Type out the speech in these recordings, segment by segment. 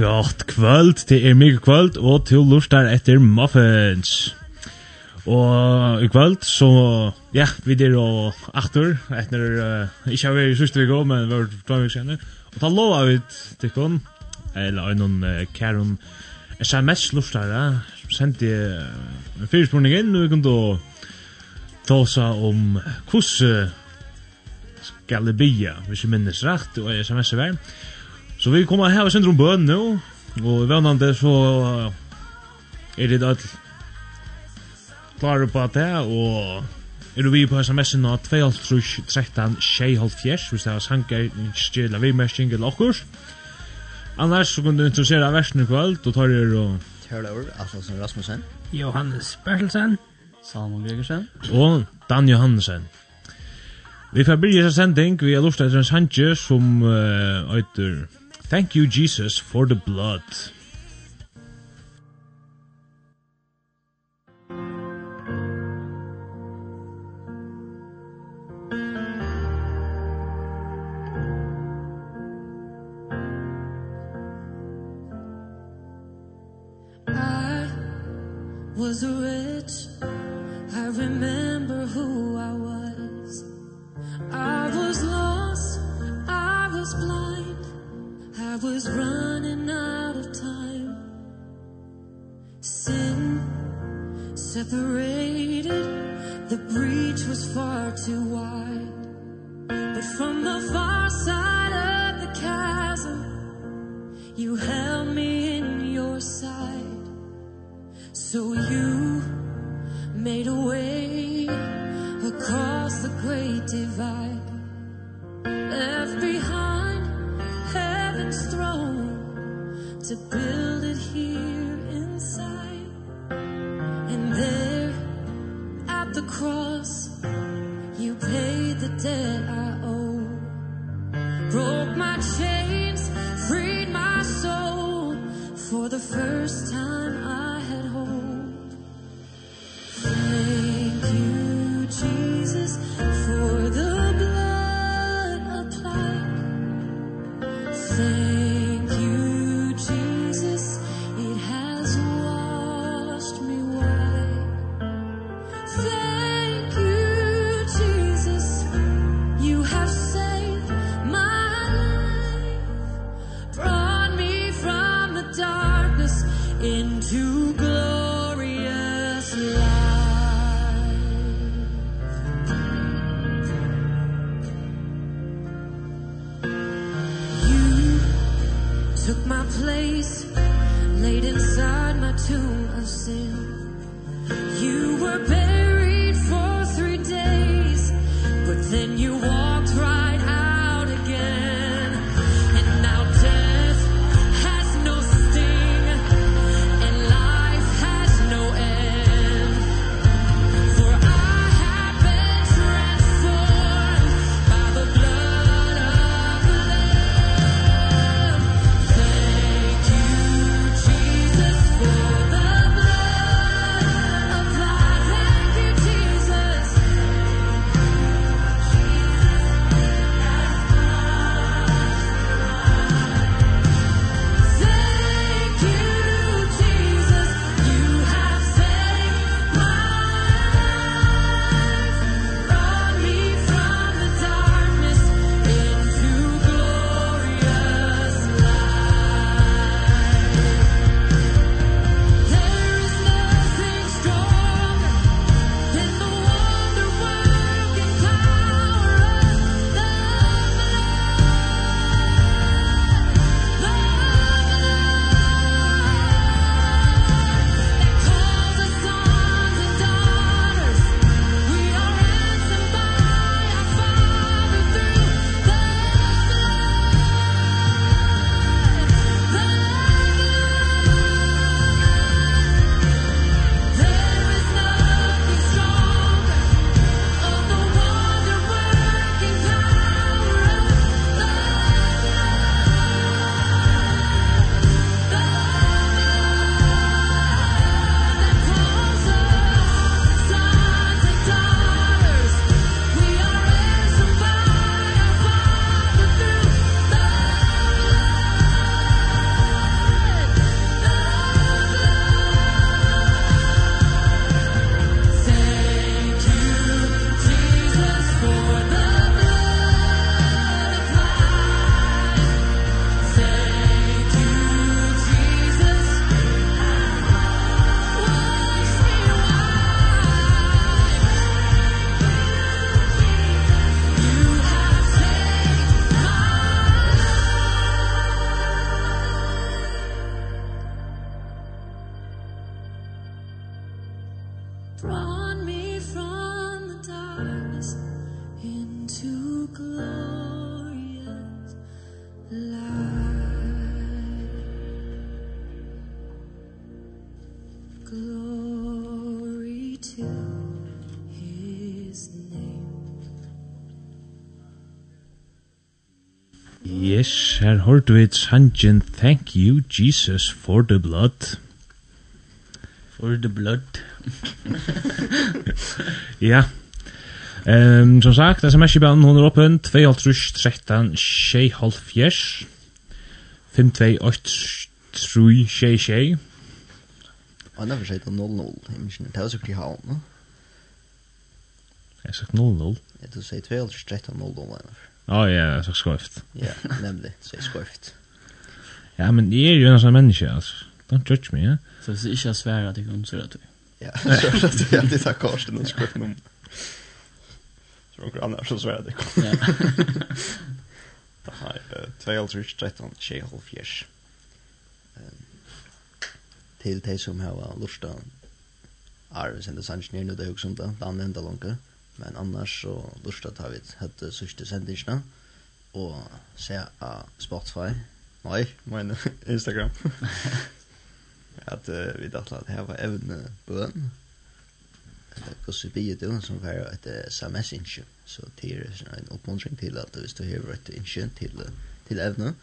gott kvöld, det er mykje kvöld, og til lustar etter muffins. Og i kvöld, så, ja, vi er og aktor, etter, uh, ikke har vi i sørste vi går, men vi har tvang vi kjenner. Og da lova vi tikkun, eller en noen uh, kæron sms-lustare, sendte jeg uh, en fyrirspurning inn, og vi kunne ta oss om hvordan skal det bia, hvis jeg minnes rett, og sms-er vær. Så vi kommer her og sender om bøn nå, og vennende så er det alt klare på det, og er du vi på sms'en av 6.5 hvis det er sanger, vi vimersing eller okkurs. Annars så kan du interessere versen i kveld, og tar er og... Kjørlaur, Aslasen Rasmussen. Johannes Bertelsen. Salomon Gregersen. Og Dan Johansen. Vi får byrja sending, vi har lustet etter en sanger som uh, øyter... Thank you, Jesus, for the blood. was a I was running out of time. Sin separated. The breach was far too wide. But from the far side of the chasm You held me in your side. So you made a way Across the great divide. a good. her hørte vi sangen Thank you Jesus for the blood. For the blood. ja. Ehm um, som sagt, SMS i banen hon er åpen 2.13 6.5 5.2.8.3.6 Anna för sig 0-0 Det var sikkert i havn Jag sa 0-0 Jag sa 2.13 0-0 Ja, ja, så skorft. Ja, nemlig, så er skorft. Ja, men det er jo en sånn menneske, altså. Don't judge me, ja. Så hvis det ikke er svært at jeg kan så rett du. Ja, så rett du, alltid tar karsten og skorft noen. Så noen annen er så svært at jeg kan. Ja. Da har jeg 22, 13, 12, 14 til de som har lurt av Arves and the Sanjinir, nu det er jo som det, det andre enda langt men annars så lustar tar vi hette sørste sendingsna og se av Spotify. Nei, men Instagram. At uh, vi datt at her var evne bøn. Gås vi det någon som var et sms innsjø. Så det er en oppmuntring til at hvis du har et innsjø til, til evne.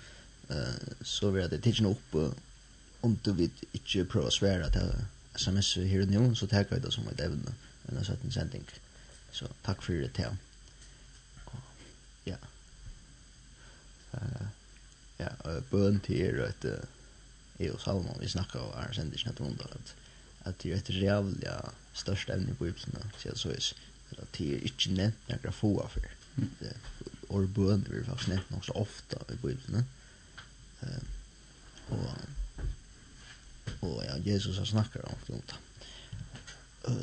Uh, så vil det tidsen opp om du vil ikke prøve å svære til sms her og nå så tar jeg det som et evne. Att en sånn sending. Så takk for det til. Ja. Uh, ja, bøn til er at jeg og Salomon, vi snakket og er sendt ikke noe under at at det er et reavlig største evne i Bibelen, så det så is, at det er ikke nevnt når jeg få av for. Og bøn blir faktisk nevnt nok så ofte i Bibelen. Uh, og, og ja, Jesus har snakket om det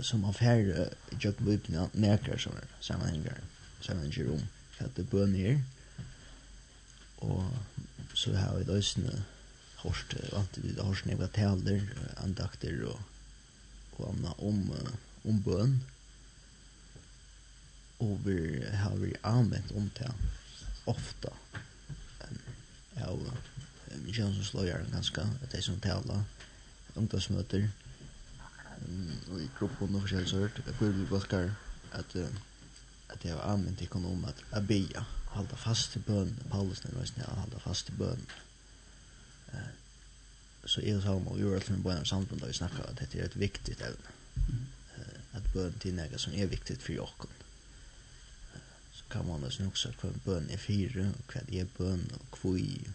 som har färre jag bibeln näkar som är sammanhängar sammanhänger om att det bör ner och så har vi då snö hårst vant vi har snäva tänder andakter och och anna om om bön och vi har vi använt om det ofta ja och jag känner som slår ganska att det är som tävla ungdomsmöter i gruppen och försöker så hört att vi vill att att det har om at jeg bia, halda fast til bøn, Paulus när det var hålla fast i bön så är det og vi och alt med bøn og samtidigt da vi snackar at dette er et viktigt ämne at bøn til något som er viktigt för oss så kan man også också hva bøn er fire, fyra och vad är bön och kvui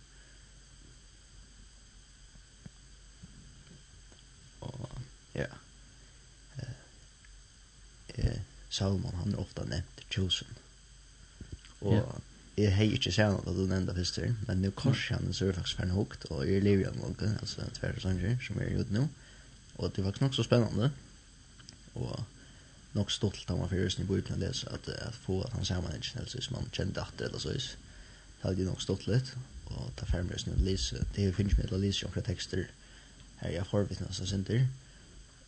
Salomon, han er ofta nevnt Chosen. Og ja. jeg har ikke sett noe at du nevnte først her, men nu kors han så er det faktisk ferdig hukt, og jeg lever igjen noe, altså tverre sanger som er gjort nå. Og det var nok så spennende, og nok stolt av meg for først i boken å lese at, at få at han ser sammen ikke helst, hvis man kjente at eller så is. Det hadde jeg nok stolt litt, og ta ferdig fermer å lese, det finnes med å lese omkring tekster her jeg forvittnet som sender,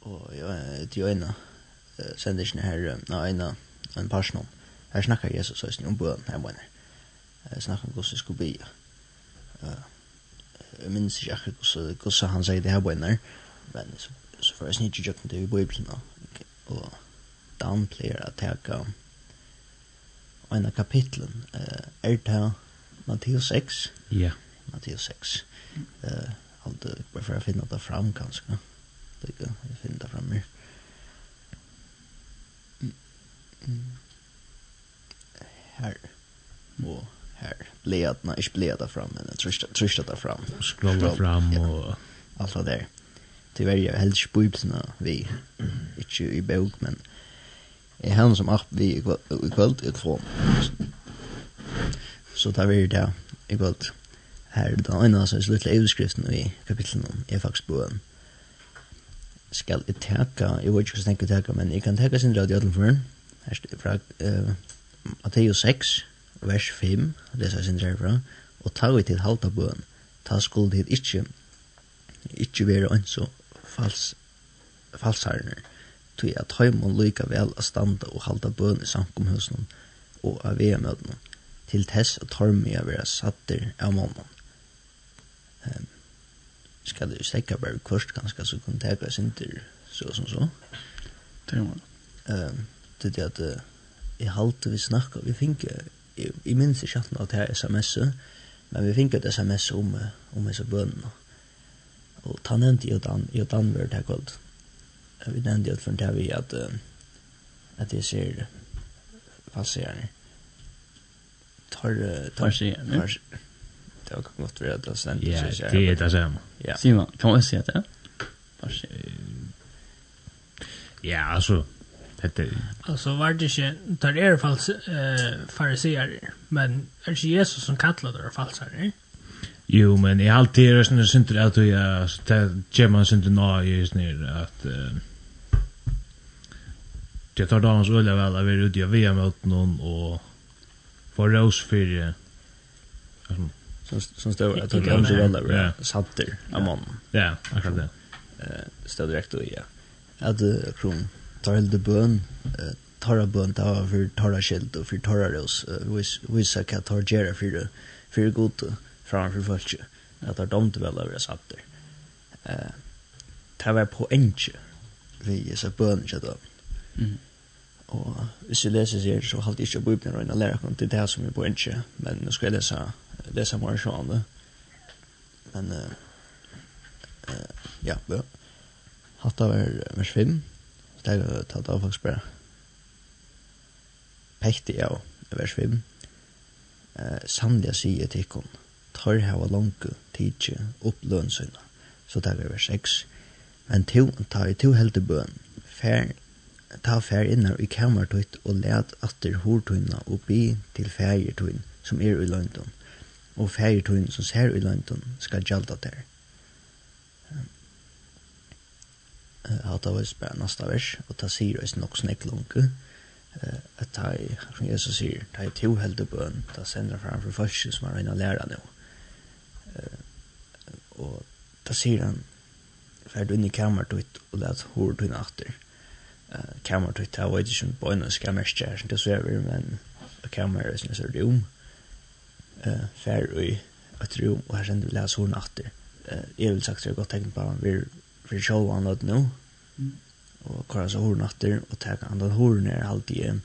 og jeg, det er jo ene, sender ikke her na ena en person om. her snakker Jesus så om bøn her mener jeg snakker om hvordan jeg skulle be jeg minnes ikke akkurat hvordan han sier det her bønner men så, så får jeg snitt ikke det i Bibelen og dan pleier at teka av kapitlen uh, er det Matteus 6 ja Matteus 6 Uh, alt det bara för att finna det fram kanskje. Det er ikke, jeg finner det fram mer. Her. Og her. Bleatna, ikke bleata fram, men tryssta ta fram. Skrolla fram og... Allt det der. Tyvärr, jeg helst ikke bøyblina vi. Ikke i bøk, men... Jeg har som app vi i kvöld i två. Så tar vi det i kvöld. Her da ena så er sluttle overskriften i kapitlen om er faktisk boen. Skal jeg teka, jeg vet ikke hva jeg tenker teka, men jeg kan teka sin radio i alle fra uh, Matteus 6, vers 5, det er sin herfra, og ta vi til halta bøen, ta skulle til ikkje, ikkje være ønso fals, falsarner, tog at høymon lyka vel a standa og halda bøen i samkomhusen og av VM-møtene, til tess at tormi a vera satter av månen. Um, skal du stekka bare kvørst ganske så kunne teka sinter så som så. Det er jo. Um, til at jeg halte vi snakka, vi fikk, jeg, jeg minns ikke at det her SMS men vi fikk et sms om, om disse bønene. Og ta nevnte jo Dan, jo Dan var det godt. Vi nevnte jo for det vi at, at jeg ser falserende. Tar, tar, sig tar, det var godt være at det stendt. Ja, det er det samme. Simon, kan man si det? Falserende. Ja, altså, Hette. Alltså var det inte där är falls eh fariseer, men är det Jesus som kallar det falsare? Jo, men i allt det är såna synder att du ja, det ger man synder nå i snir att det tar dagens ulla väl att vi är ute i VM mot någon och får ros för som står att det kan så väl sattir amon. Ja, akkurat det. Eh står direkt och ja. Att kron tar helde bøn, tarra bøn, det var for tarra skilt og for tarra vis, vissa hva tar gjerra for for god framfor folk, at det er domt vel over jeg satt der. Det var på enkje, vi er så bøn ikke da. Og hvis jeg leser sier, så halte jeg ikke bøyden og lærer ikke til det som er på enkje, men nå skal jeg lese, lese mer sånn det. Men, ja, ja. Hatta var vers 5. Det er tatt av faktisk bare pekte jeg og vers 5. Eh, Sannelig sier til ikon, tar hava langku tidsi opp lønnsøyna, så det er vers 6. Men to, ta i to helte bøn, fer, ta fær innar i kamertøyt og let atter hortøyna og bi til fergertøyn som er i løgntøyn, og fergertøyn som ser i løgntøyn skal gjalda der. hatt av oss bare nasta vers, og ta sier oss nok snakk lunke, at ta i, som Jesus sier, ta i to helde bøn, ta sender fram for første som er inne og lærer nå. Og ta sier han, fer du inn i kammeret ditt og let hår du inn atter. Kammeret ditt, jeg vet ikke om bøyne skal merke her, som det svever, men kammeret er sånn så rom, fer du i et rom, og her sender du les hår atter. Jeg vil sagt det er godt tegn på vi vi show sjåvann at nå, og kvar så hor natter og ta kan den hor ner alltid i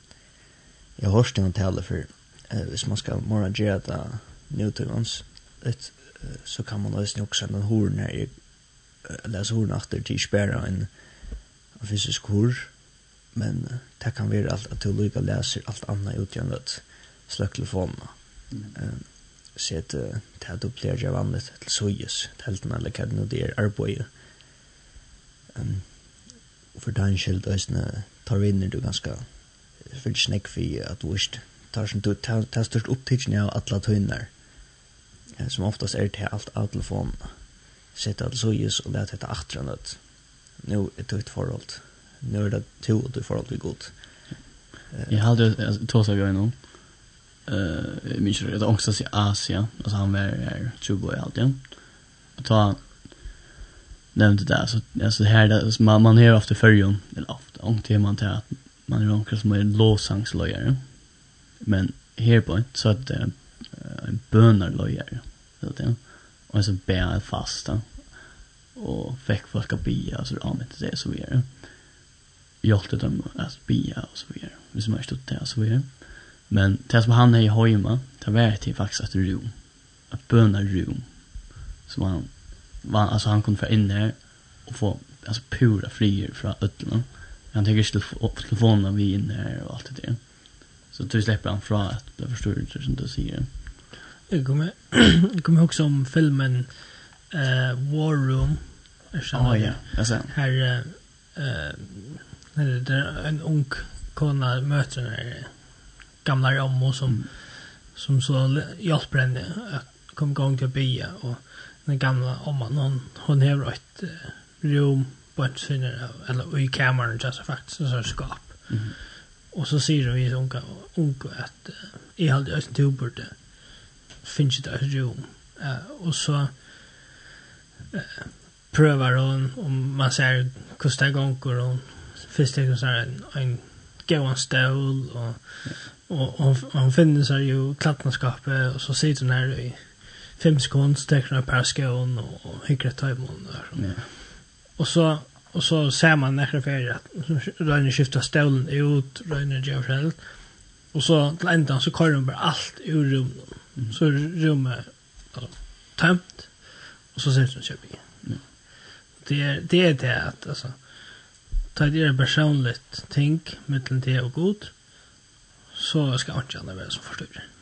jag hörs det inte heller för eh hvis man skal mora gjøre det nå til oss ett så kan man nästan också den hor ner eller så hor natter til spärra en en fysisk hor men det kan være alt at du lika läser allt annat utgående at slöck telefonerna eh så att det här dubblerar jag vanligt till sojes till eller kan det är arbete for den skilt øsne tar vi inn du ganske fyrir snakk for at du ikke tar som du tar størst opptidsen av alle tøyner som oftast er til alt av telefonen sett alt så just og lett etter atre nødt. Nå er det ett forhold. Nu är det två och det forhold vi gott. Jag godt Jeg hadde tås av jeg nå minns det, det er også i Asia. Altså han var her tjubo i alt igjen og ta nämnde det alltså alltså här där man man hör ofta förjon eller ofta om till man till att man är onkel som är låsangslöjare. Men här på så att det är en äh, bönarlöjare så att och så bär fasta och fick folk att bia och så ja men det så vi är. Hjälpte dem att bia och så vidare. Vi som har stått där så vidare. Men det som han är i hojma, det var till faktiskt ett rum. Ett bönarum. Som han man, alltså han kunde få in där och få alltså pura frier från ödlorna. Han tänker inte upp telefonen vi in där och allt det där. Så du släpper han från att det förstår du som du säger. Jag kommer, jag kommer också om filmen uh, War Room. Ja, oh, ja. Alltså. Här, uh, uh, det är en ung kona möter den här gamla rammo som, mm. som så hjälper henne att komma igång till att bya och den gamla omman, hon, hon har ett uh, rum på ett sinne, eller i kameran just faktiskt, så skap. Mm. Och så säger vi unga, unga att uh, jag hade öst till borde finns det ett rum. Uh, och så uh, prövar hon om man ser kostar gånger hon först det så en, en gåan stål och, och, och, och hon finner sig ju klattnanskapet och så sitter hon här i fem sekunder tecknar per skån och hyckra tajmon där. Ja. Och så och så ser man nästa färg att Rönne skiftar stolen ut, Rönne gör själv. Och så till ändan så kör de bara allt ur rummet. Mm. Så rummet alltså, tömt och så sätter de köping. Mm. Det är det är det att alltså ta det är personligt tänk mellan det och god så ska inte inte vara som förstår. Mm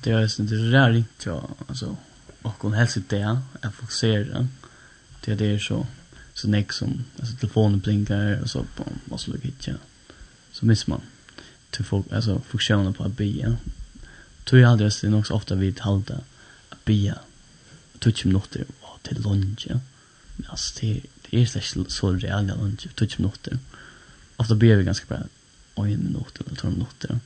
det är sen det är riktigt ja alltså och hon helst det där att fokusera det. Det så så näck som alltså telefonen blinkar och så på måste lucka hit ja. Så missar man till folk alltså fokusera på att be ja. Tror jag aldrig det är så ofta vid halta att be ja. Touch om och till lunch ja. Men alltså det det är så så reella lunch touch om något ofta ber vi ganska bra och en minut eller två minuter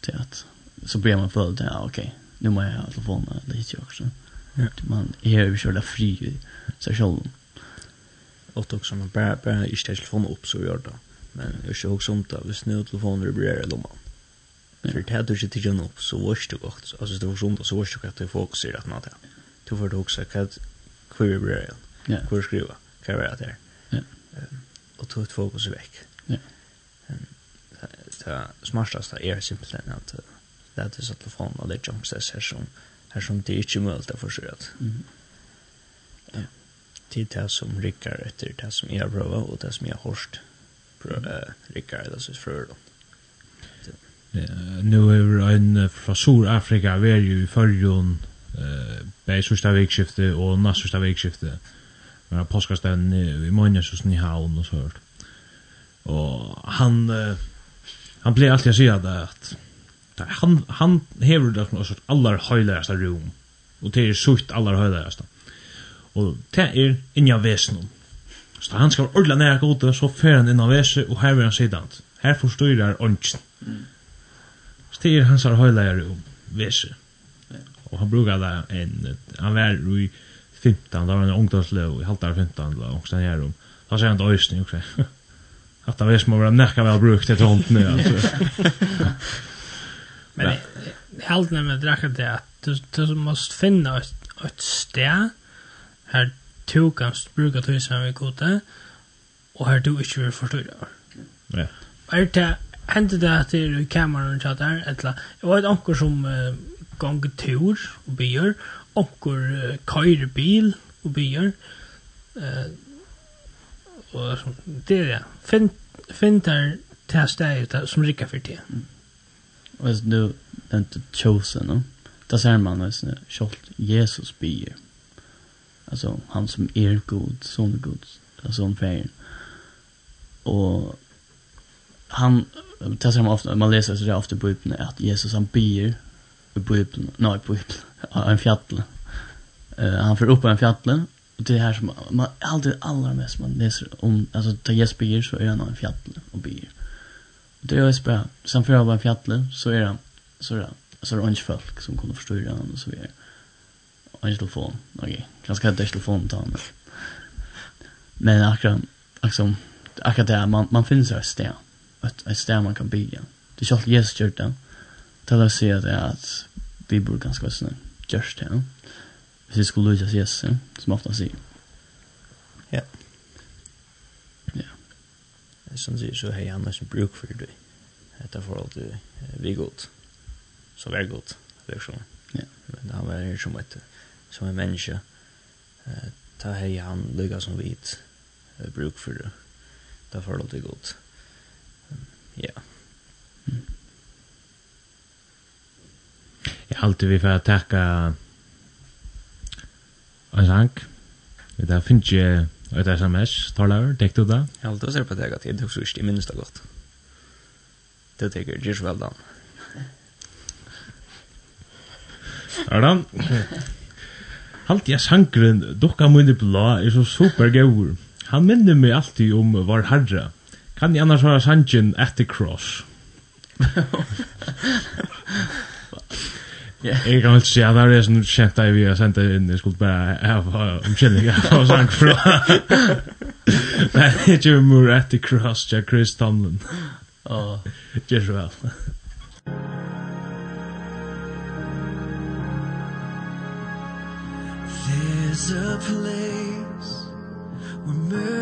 till att så börjar man följa det, ja okej, nu må jag ha telefonen, det hittar jag också. Ja. Man är ju körda fri i sig själv. Och då också man bara, bara inte tar telefonen upp så gör det. Men jag kör också om det, hvis nu telefonen vibrerar i lomman. För det här du inte tar upp så vars det gott. Alltså det var så ont så vars det gott att folk ser att något här. Du får det också, vad vibrerar Ja. Vad skriva? Vad är det här? Ja. Och då är fokus veck. Ja. Det smartaste är simpelthen att lät det så telefonen och det jumpsets här som här som det är inte möjligt att förstå att det det som rycker efter det som jag prövar och det som jag hörst prövar rycker det så för då. Nu är en från Sydafrika vi är ju i förrjun eh bei sista vekskifte og nästa sista vekskifte men påskastaden i Moines i Havn og så hørt. Og han han blir alltid å si at det att han han hevur det som sort allar høylærast rom. Og det er sutt allar høylærast. Og det er inja vesnum. Så han skal ordla nær gode, så fer han innan vese, og her vil han sidant. Her forstyrrar åndsjen. Så det er hans høylæra rom vese. Og han brukar det en, han var i 15, da var han ungdomsløv, i halvdar 15, da, og sånn her om. Da sier han til Øysten, jo, Hatta vi som har vært nekka vel brukt etter hånden, altså. Men jag helt nämligen drack det att du, du måste finna ett, ett sted här du kan bruka tog som vi gode och här du inte vill förstå det. Ja. Är det händer det att det är kameran och chattar eller jag var ett anker som uh, gång tur och byr anker uh, kajr bil och byr uh, och det är det. Finn, finn där det här stedet som rikker för det. Mm. Och så nu inte chosen, no? Där ser man alltså skolt Jesus bier. Alltså han som är god, son god, alltså han färgen. Och han där ser man ofta man läser så där ofta i Bibeln att Jesus han bier i Bibeln, nej i Bibeln, en fjäll. Eh uh, han får upp på en fjäll och det är här som man alltid allra mest man läser om alltså där Jesus bier så är han en fjäll och bier. Det är ju bara sen för över fjällen så är det så där så är det inte folk som kommer förstå han och så vidare. Och telefon. Okej. Okay. Kanske hade telefon då. Men akkurat liksom akkurat där man man finns ju stä. Ett ett stä man kan bygga. Det är ju Jesus gjort det. Till att se att att vi bor ganska snart just det. Vi skulle ju Jesus som ofta säger. som sier så hei han nesten bruk for det etter forhold til vi godt. Så vær godt det er sånn ja. men han var her som et som en menneske. Eh, ta hei han lykka som vit eh, bruk for det det er forhold til godt. Ja. Mm. Jeg halte vi for å takke en sang. Det finnes ikke Et sms, tar laur, tek du det? Ja, det ser på deg at jeg tok så ikke i minst det godt. Det tenker jeg, gjør vel da. Er? Halt jeg sangren, dukka munni blå, er så super gaur. Han minner meg alltid om var herre. Kan jeg annars være sangen etter cross? Jeg kan vel si at det er sånn kjent där vi har sendt det inn, jeg skulle bare ha om av jag sank från. Men det är ju at the cross Jack Chris Tomlin. Ja, så väl. There's a place where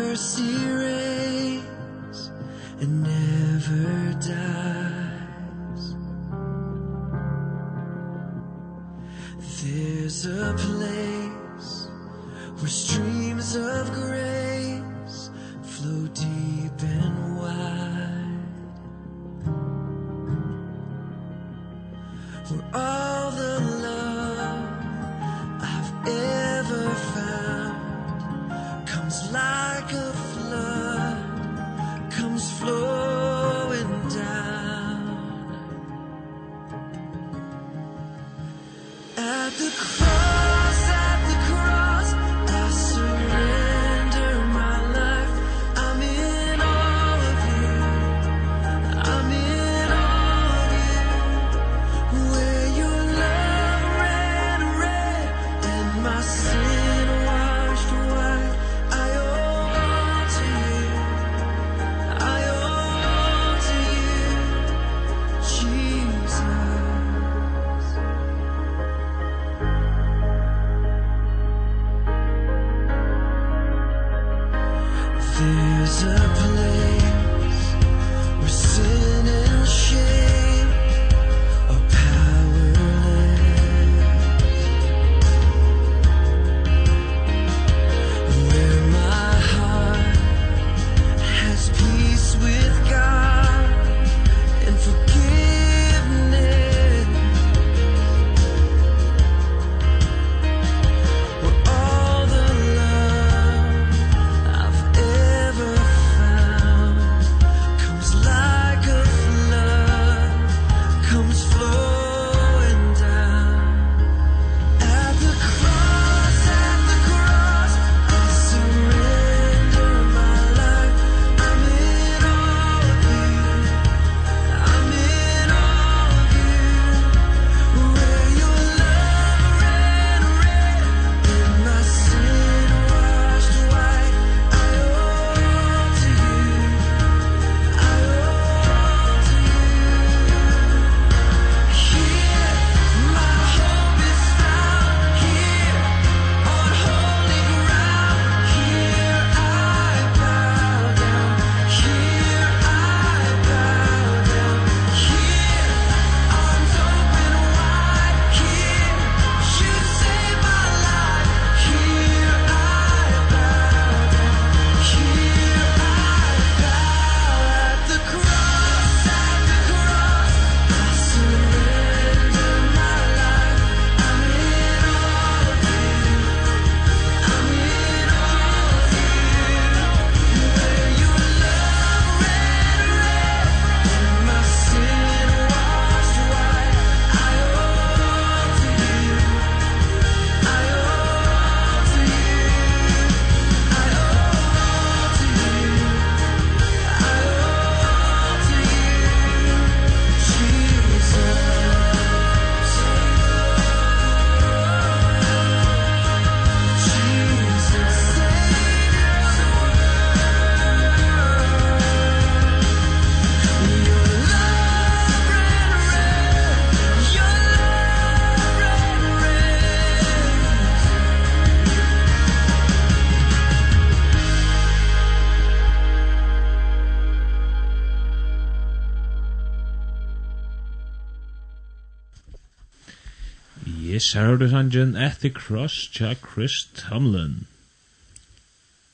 Saturday Sanjin at the Cross cha Chris Tomlin.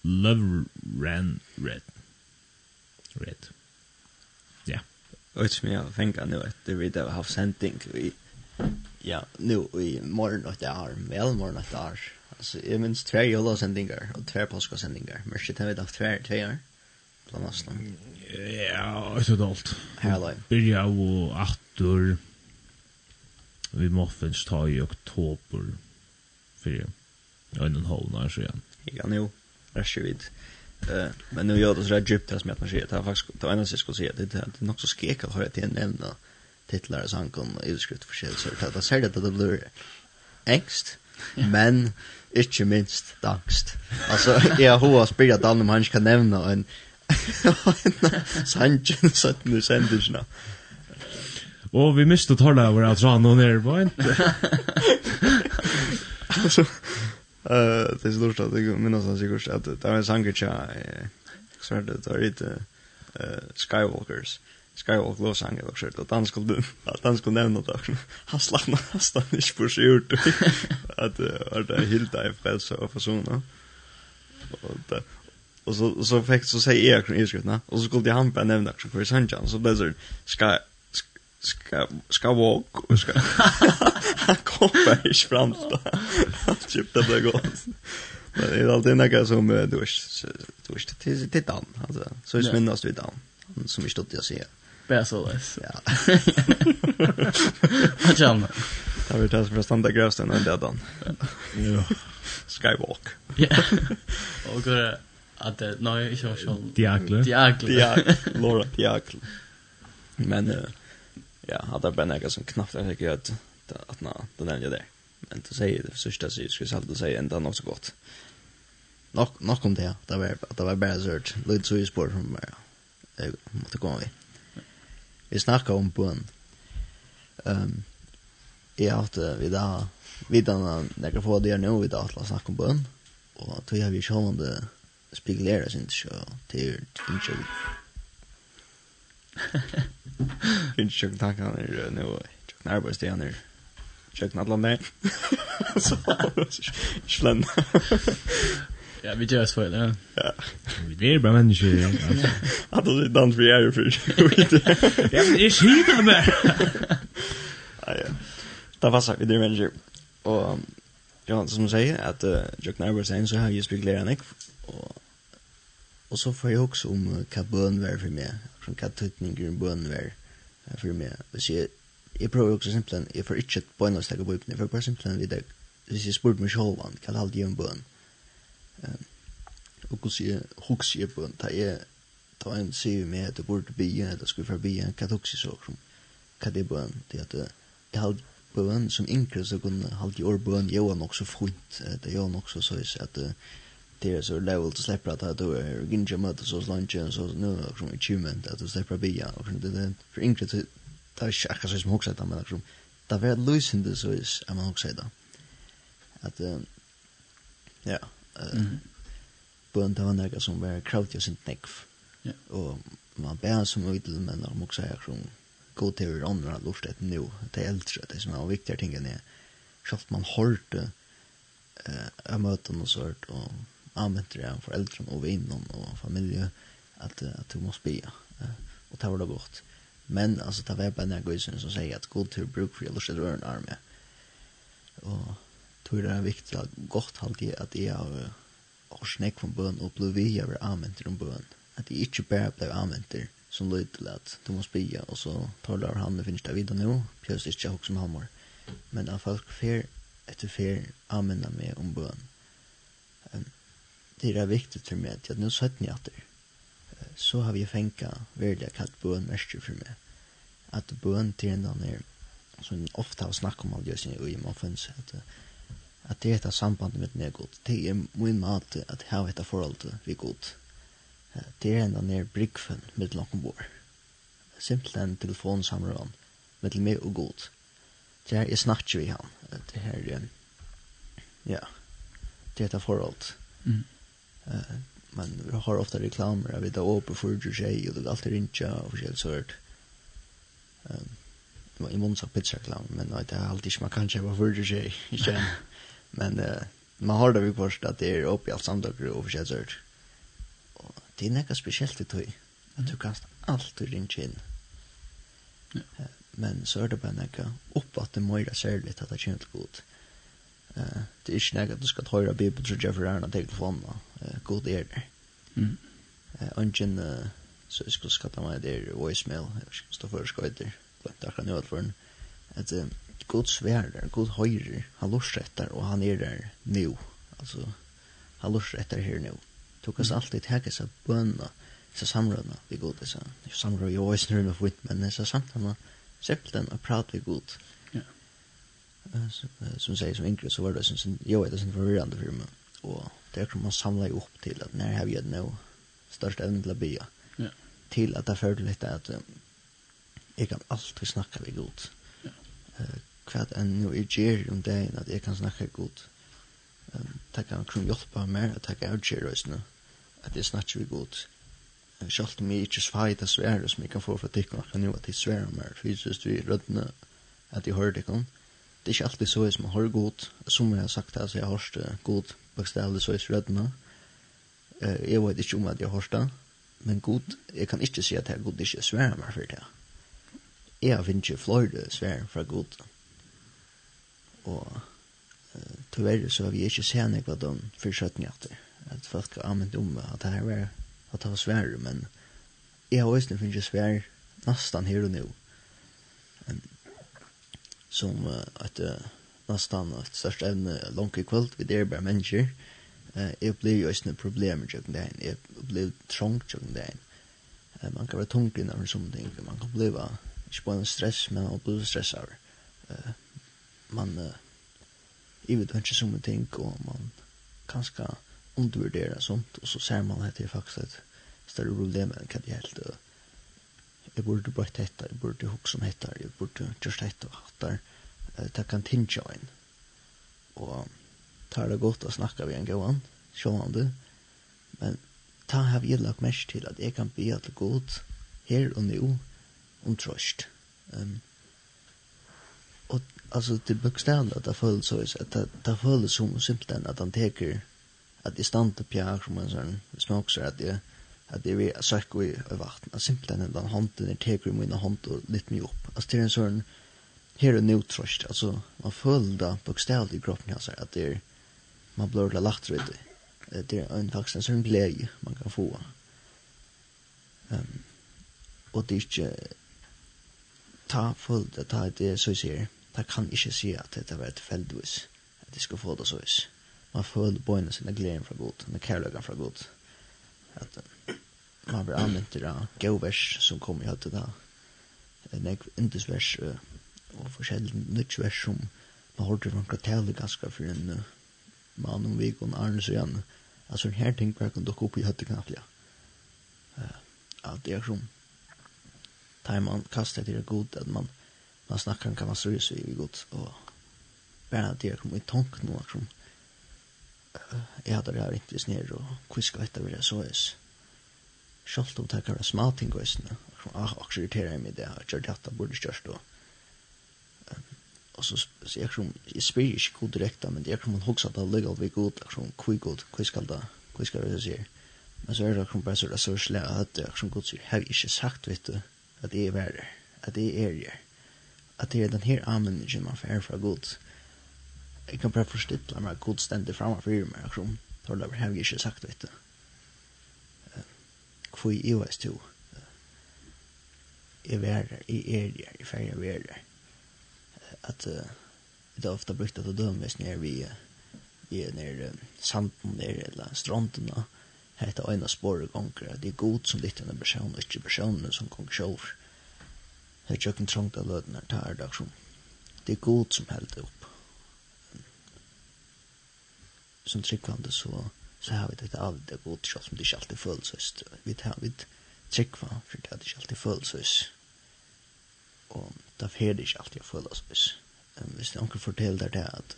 Love ran red. Red. Ja. Och som jag tänker nu att det vill har haft sending i ja, nu i morgon och det är väl morgon och det är alltså jag minns två jolla sändningar och två påska sändningar. Men shit har vi haft två två år. Bland annat. Ja, ett och allt. Hallå. Birja och Arthur vi muffins ta i oktober för en och en halv när så igen. Ja, nu är det vid. Eh, men nu gör det så där djupt som att man ser det här faktiskt det enda jag skulle säga det är nog så skek att höra till en nämna titlar och sånt och utskrift för sig så att det ser det att det blir ängst men inte minst dangst. Alltså jag har spelat an om han kan nämna en Sanchen satt nu sändingsna. Og vi miste ta over at att dra någon ner på en. Alltså eh det er stort at jeg minnes han sikkert at det var en sanger tja, så här det det var litt eh Skywalkers. Skywalk lov sanger og också at han skulle at han skulle nämna det, Han slappna nesten ikke på seg gjort, at det var det helt frelse og forsona. Og det och så så fick så säger jag kring skriftna och så skulle han bara nämna också för Sanjan så blev det Sky ska ska walk och ska komma i framsta. Typ det blir gott. Men det är alltid något som du du visst till till dan alltså så är sminnast vi dan som vi stod att se. Bara så läs. Ja. Vad jam. Där vi tar för standa grästen och där dan. Ja. Skywalk. Ja. Och går att det nej, jag kör. Diagle. Diagle. Diagle. Laura Diagle. Men uh, ja, hade bara är som knappt jag tycker att att nå, då nämnde jag det. Men du säger det första så skulle jag aldrig säga ända något så gott. Nok nok om det. Det var det var bara så lite så i spår från mig. Jag måste gå. vi. Vi snackar om bön. Ehm jag har haft vi där vi där när jag får det nu vi där att snacka om bön. Och då har vi det spegleras inte så till inte. Finns ju tack han är nu jag när bara stå ner. Jag knallar med. Så slän. Ja, vi gör så väl. Ja. Vi är bara människor. Att det dans vi är för. Ja, men är skit med. Ja. Det var så vi det människor. Och ja, som du säger att jag knallar sen så har jag spekulerat nick och Och så får jag också om vad bön var för mig från kattutningen bön ver för mig. Så jag jag prövar också simpelthen jag får inte ett bön att stäcka på upp får bara simpelthen vid det. Så jag spurte mig själv han kan aldrig en bøn? Ehm och hur ser hooks i bøn, ta jeg ta en se med jeg burde bli eller skulle förbi en kattoxi så som kan det bøn? det att jeg har bøn som inkre så kunde halvt i år bön Johan också fint det Johan nok så så, at att det är så level att släppa att du är ginja mat så lunch så nu som achievement att du släppa bia och det den för enkelt att ta schacka så som också att man liksom där var lösen det så är att man också där att ja på en dag när som var kraut jag sent neck ja. Och man bär som ut men de också är som god till andra lustet nu. Det äldre det som är viktiga tingen är att man hörte eh möten och sånt och använder det av föräldrarna och vänner och familje att, at du må måste be. Og det var det godt. Men altså, det var bare den här gudsen som sier at god til bruk for jag lust att röra en arm. Tror det er viktig at godt halt det att jag har har snäck om bøn og blev vi över använder om bøn. At jeg ikke bare blev använder som löd til at du må be Og så tar det av han og finnes det videre nå. Pjøs ikke hos som med hamar. Men at folk fer etter fer använder mig om bön det är viktigt for meg, att jag nu sett ni att så har vi fänka väldigt kallt bön mest för mig att bön till en annen er, som ofta har snack om all just i i man finns att det är ett samband med mig god det är min mat att ha ett förhållande vi god det är ända ner brickfen med noen bor simpelthen en telefonsamråd med mig och god det er är snakker vi han det här ja det är ett förhållande Mm. Eh, man har ofta reklamer av det åper för ju sig och det alltid rinja och så sort. Ehm man i sagt pizza reklam men det är alltid man kan köpa för ju sig. Men uh, man har det vi först att det är uppe i allt samtal och så sort. Och det är något speciellt det tror Att du kan alltid rinja in. Ja. Men så är det bara något uppåt det mera särligt att det känns gott. Mm Eh, det er ikke nek at du skal høyre Bibel så gjør for æren og tegn for henne god er det. Mm. Eh, ungen, ønsken så jeg skulle skatta meg der voicemail. Jeg vet ikke stå for skøyter. Det er nu at for at god sverer, god høyre han lorsretter og han er der nu altså han lorsretter her nu tog oss alltid hekka seg bønna så samrådna vi god så samråd jo i snurna for men så samtana simpelthen å prate vi god som säger som yngre så var det som jag vet det som förvirrande för mig och det kommer man samla ihop till att när har jag nu största ämnet till att bya ja. till att det förde lite att jag kan alltid snacka vid god ja. uh, kvart en nu är ger om det att jag kan snacka god um, det kan kunna hjälpa mig att jag kan ger det nu att jag snackar vid god Sjalt mig ikke svajta svære som jeg kan få fra kan nu at jeg svære mer fysisk vi rødne at jeg hører tikkene det er ikke alltid så som jeg har god. Som jeg har sagt, altså, jeg har hørt god bokstavlig så i røddene. Eh, jeg vet ikke om at jeg har hørt det. Men god, jeg kan ikke si at jeg god ikke sværer meg for det. Jeg har finnet ikke flere sværer fra god. Og eh, tyvärr så har vi ikke sett noe av de etter. At folk har anvendt om at det her var at det var sværer, men jeg har også finnet sværer nesten her og nå som at nesten et størst evne langt i kveld, vi der där bara människor eh jag blev ju ett problem jag jeg jag trångt til det den man kan være tung när man sånne ting. Man kan bli ikke bare en stress men och bli stressad eh man i vet ikke sånne ting og man kanske undervärderar sånt og så ser man at det är faktiskt ett större problem enn hva det helt jeg burde bøtt hetta, jeg burde hukse om hetta, jeg burde just hette og hatt der, det kan tinja en. Og tar det godt å snakke vi en gåan, sjående, men ta har vi lagt mest til at jeg kan be at det godt her og nå om trøst. Um, og altså det bokstavlig at det føles så at det, det føles som simpelthen at han teker at jeg stand til pjær som en sånn smakser at jeg at det vi søk i vatten, at simpelthen den hånden er teker i mine hånd og litt mye opp. Altså det er en sånn her og nu altså man føler det bokstavlig i kroppen altså, at det er, man blir ordentlig lagt rydde. Det er en faktisk en sånn glede man kan få. Um, og det er ikke ta føler det, ta det så jeg sier, ta kan ikke si at dette var et feldvis, at de skal få det så Man føler bøyene sine gleden fra god, med kærløkken fra god. At, um, man blir anvendt til gauvers som kom i høttet da. En ek indesvers og forskjellig nytt vers som man hørte fra kvartalet ganske for en uh, mann om vik og arne så igjen. Altså en her ting bare kan dukke opp i høttet knapt, ja. Uh, at det er som tar man kastet til det god, at man, man snakker kan man strøy seg i god, og bare at det er som i tank nå, som uh, jeg hadde det her ikke sned, og hvordan skal dette være så, jeg Sjalt om takkar smalting og isne. Ah, også irriterer jeg meg det. Jeg gjør detta burde ikke gjørst da. Og så jeg som, jeg spyr ikke god direkte, men jeg kan hoksa det ligger vi god, jeg som kvi god, kvi skal det, kvi skal det sier. Men så er det som bare så det er så slæ at jeg som god sier, har jeg ikke sagt, vet du, at jeg er verre, at jeg er jeg at det er den her anmenningen man får fra god. Jeg kan bare forstille meg god stendig fremme for meg, jeg som, tar det har jeg ikke sagt, vet du hvor jeg var stå. Jeg er der, jeg er der, jeg ferdig var der. At det er ofte brukt at det dømes nere vi er nere sanden nere eller stranden og hette øyne spore gonger det er god som litt enn person, og ikke personen som gong sjål det er ikke trångt av løden her tar det som det er god som held det opp som tryggvande så så har vi dette alt det godt, selv som det ikke alltid føles. Vi tar vidt trekva, for det er ikke alltid føles. Og da er det ikke alltid føles hvis Hvis noen forteller det at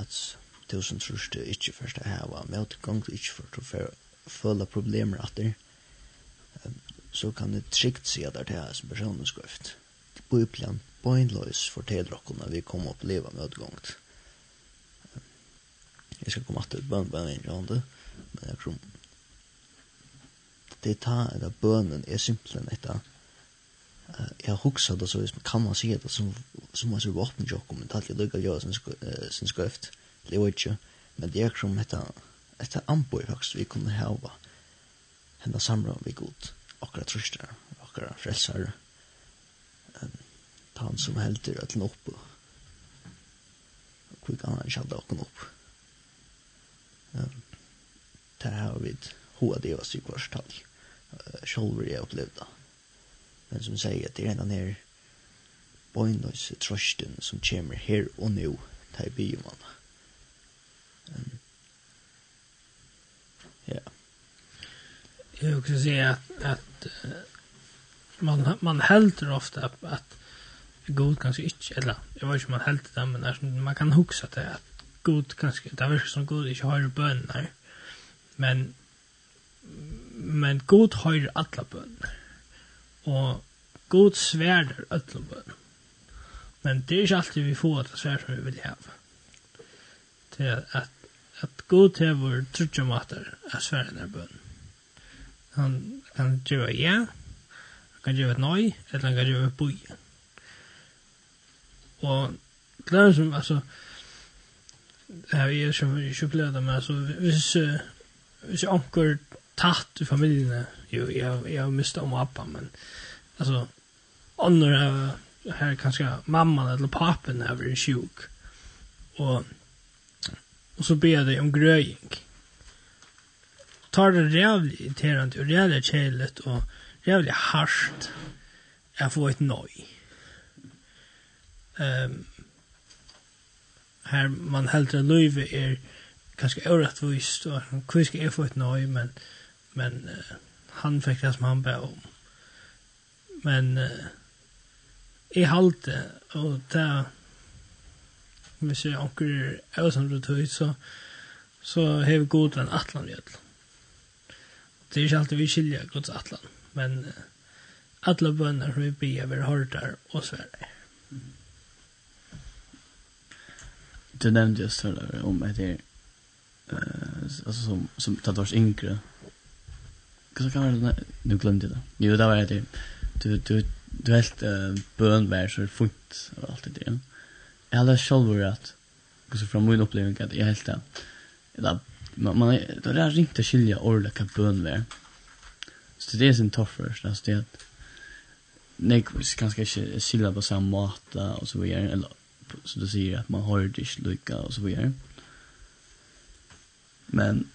at tusen trus du ikke først er her, med at gang du ikke for å føle problemer at det, så kan det trygt si at det er som personen skrift. Bøyplan, bøynløys forteller dere når vi kommer opp og lever opplever møtegangt. Jeg skal komme til bøn, på en gang men jeg tror det ta eller bønnen er simpelthen etter jeg har hukset det så hvis man kan man si det som, som man sier våpen jo men det er alltid lykke å gjøre sin skrift. Det var ikke. Men det er som etter etter anboi faktisk vi kunne hava henne samra vi god akkurat trøster akkurat frelsar um, han som helder at den oppe og kvik annan kjalda okken oppe det har vi hoa det oss i kvarstall. Sjolver jeg opplevde. Men som sier at det er en av nere bøgnløs trøsten som kommer her og nå til bymann. Um, ja. Jag också säga att, att man, man hälter ofta att, att god kanske inte, eller jag vet inte om man hälter det, men man kan huxa det att god kanske det virker som god inte har bønner, men, men god har alla bønner, och god svärder alla bønner. Men det är ikke alltid vi får det svær som vi vill ha Det er att, att god har vår trutja mater er svære nær bønner. Han kan gjøre ja, han kan gjøre et nøy, eller han kan gjøre et bøy. Og det er som, altså, det ikke opplevd det, men altså, hvis, uh, hvis jeg anker tatt i familien, jo jeg, jeg har mistet om appa, men altså, alltså andra her kanskje mamman eller papen är väl sjuk og, og så ber det om grøying. tar det jävligt irriterande och jävligt kälet och jävligt harst att få ett noj. Ehm um, her man heldur løyve er kanskje åretvist, og hva skal jeg få et nøy, men, men uh, han fikk det som han ba om. Men uh, jeg halte, og det hvis jeg anker er som du tøy, så, så har vi god en atlan gjødl. Det er ikke alltid vi skiljer gods atlan, men uh, alle bønner som vi ber vi har og sverre. du nevnte just för om att det eh alltså som som tatt vars yngre. Kanske kan det nu glömde det. Jo, det var det. Du du du helt uh, bönvär så fint och allt det där. Eller själva att kanske från min upplevelse att jag helt det. där man man då där ringt att skilja ordet kan bönvär. Så det är sin tough first alltså det Nej, kanske inte skilja på samma måta och så vidare. Eller så du säger att man har det inte lycka och så vidare. Men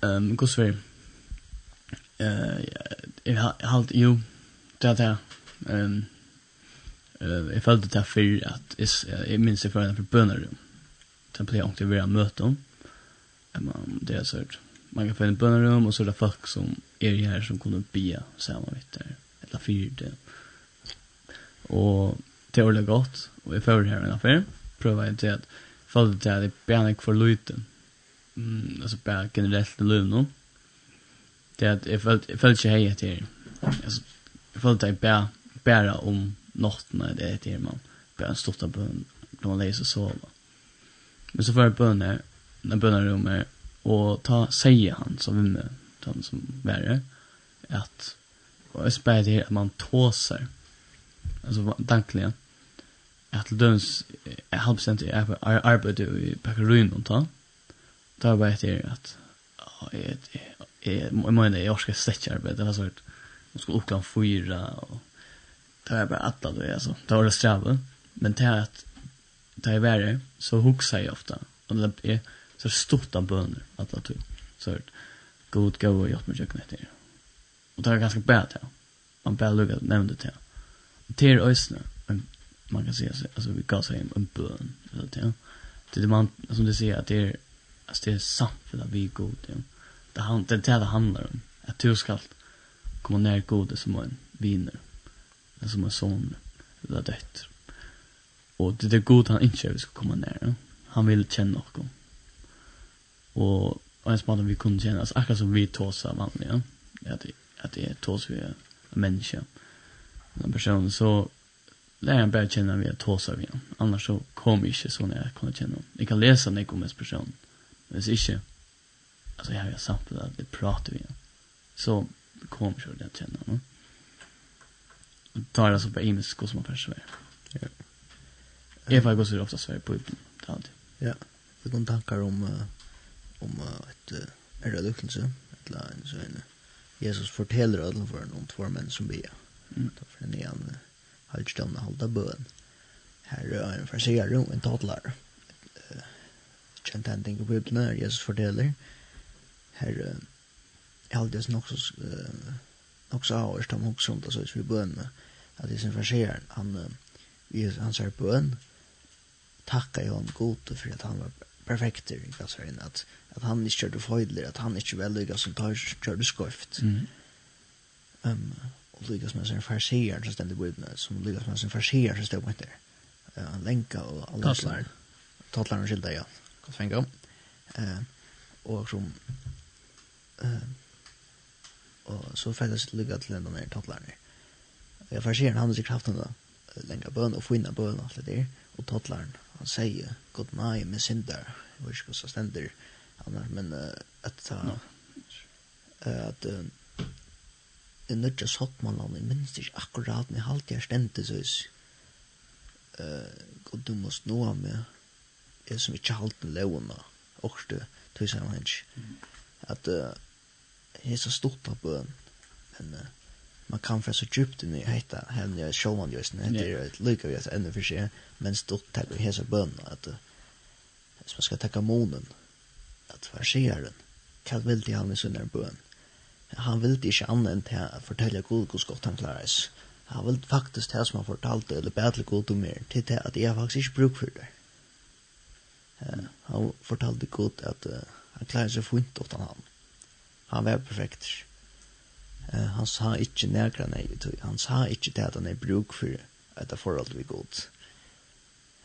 ehm um, går svär. Eh jag har halt ju där där ehm eh jag följde det för att is jag minns det för en för bönerum. Sen blev jag inte vid möten. Men det är så att man kan få en bönerum och så är det folk som är här som kunde be samma vitt där. Eller fyrt det. Och det är ordentligt gott. Og jeg får her en affær, prøver jeg til at fallet til at jeg bærer ikke for lyte. Mm, altså bærer generelt til lyte nå. Det at jeg følte, jeg følte ikke hei etter her. Altså, jeg følte at jeg bærer, bærer om natten når det er etter man bærer en stort av bøn, når man leser og. Men så får jeg bøn her, når bøn her rommet, og ta, sier han som vinner, han som værer, at, og jeg spør det her, at man tåser, altså dankligen, at til døms halvsent i arbeidet i Pekkerøyen og ta, da vet jeg at jeg mener jeg orsker slett arbeid, det var sånn, Man skulle oppgå fyra, og da var jeg bare atla det, altså, da var det strave, men til at da jeg var her, så huksa jeg ofta, og det er så stort av bønner, atla tog, så god gå og hjelp med kjøkken etter, og det var ganske bra ja, man bæt lukket nevnte til, til øysene, men man kan säga alltså vi kan säga en bön eller det. Det det man som det säger att det är alltså det är sant för att vi är god. Ja. Det han det det handlar om att du ska komma ner god som en vinner. Eller som en son eller dött. Och det är god han inte vi ska komma ner. Ja. Han vill känna oss. Och och en smal vi kunde känna alltså akkurat som vi tåsar vanliga. Ja. Att det att det tås vi är människa. En person så lär han bara känna via tåsa av honom. Annars så kommer jag inte så när jag kunde känna honom. Jag kan läsa när jag kommer till person. Men hvis ikke, alltså jag har ju sagt att det pratar vi honom. Så kom jag inte att känna honom. Och tar det bara på i skor som man först svär. Ja. Jag får gå så ofta svär på uppen. Det alltid. Ja. Det kom tankar om om ett en rödökelse. Ett eller en så en Jesus forteller ödlan för en om två män som ber. Mm. Då för en igen hållt stånd hålla bön här är en försäljare och en toddler Kjent han tänker på bibeln när Jesus fördelar här är alldeles nog så nog så avst om också om det så vi bön att det som försäljaren han uh, han säger bön takka ju han god for at han var perfekt i kassan at, at han ikke kjørte fejdler at han ikke väl lyckas som tar kjørte skoft. Mm. Um, og lykkes med sin farsier som stendte bøyden, som lykkes med sin farsier som stendte Uh, Han lenka og alle... Tatlaren. Tatlaren skilda, ja. Godt fengt om. Og som... Uh, Og så fælles lykka til den der tatlaren. Jeg farsier han hans i kraften da, lenka bøyden og finna bøyden og alt det der. Og tatlaren, han sier, god nei, min synder, jeg vet ikke hva som stender, annars, men uh, at ta... At... Uh, i nødja sottmannan, jeg minns ikke akkurat, men jeg halte jeg stendte så is. Uh, og du måst nå av meg, jeg som ikke halte lovene, og du, du sier man at uh, jeg er så stort av bøen, men uh, man kan fra så djupt inn i heita, hevn jeg sjåman just, det er et lykke vi at enda for seg, men stort takk vi hese bøen, at uh, hvis man skal takka månen, at hva skjer den, hva vil de han i sunnere bøen, han ville ikke annet enn til å fortelle god hvordan godt han klarer seg. Han ville faktisk til som han fortalte, eller bedre god om mer, til til at jeg faktisk ikke bruk for det. Uh, han fortalte god at uh, han klarer seg fint utan han. Han var perfekt. Uh, han sa ikke nærkere nei, han sa ikke til at han er bruk for et forhold vi god.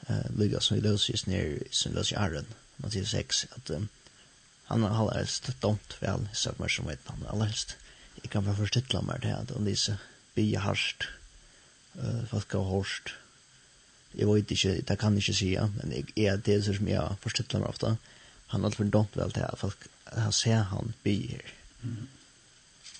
Uh, Lyga som vi løser i snir, som vi løser i æren, Mathias 6, at um, han har helst dömt vel, i sökmar som vet han. Allra helst jeg kan bara förstilla meg til at han disse det är bia harst uh, folk har hårst jeg vet ikke, det kan jeg ikke si, men jeg, jag, det är det som jag förstilla mig ofta han har alltid dömt vel til at folk har ser han bier mm.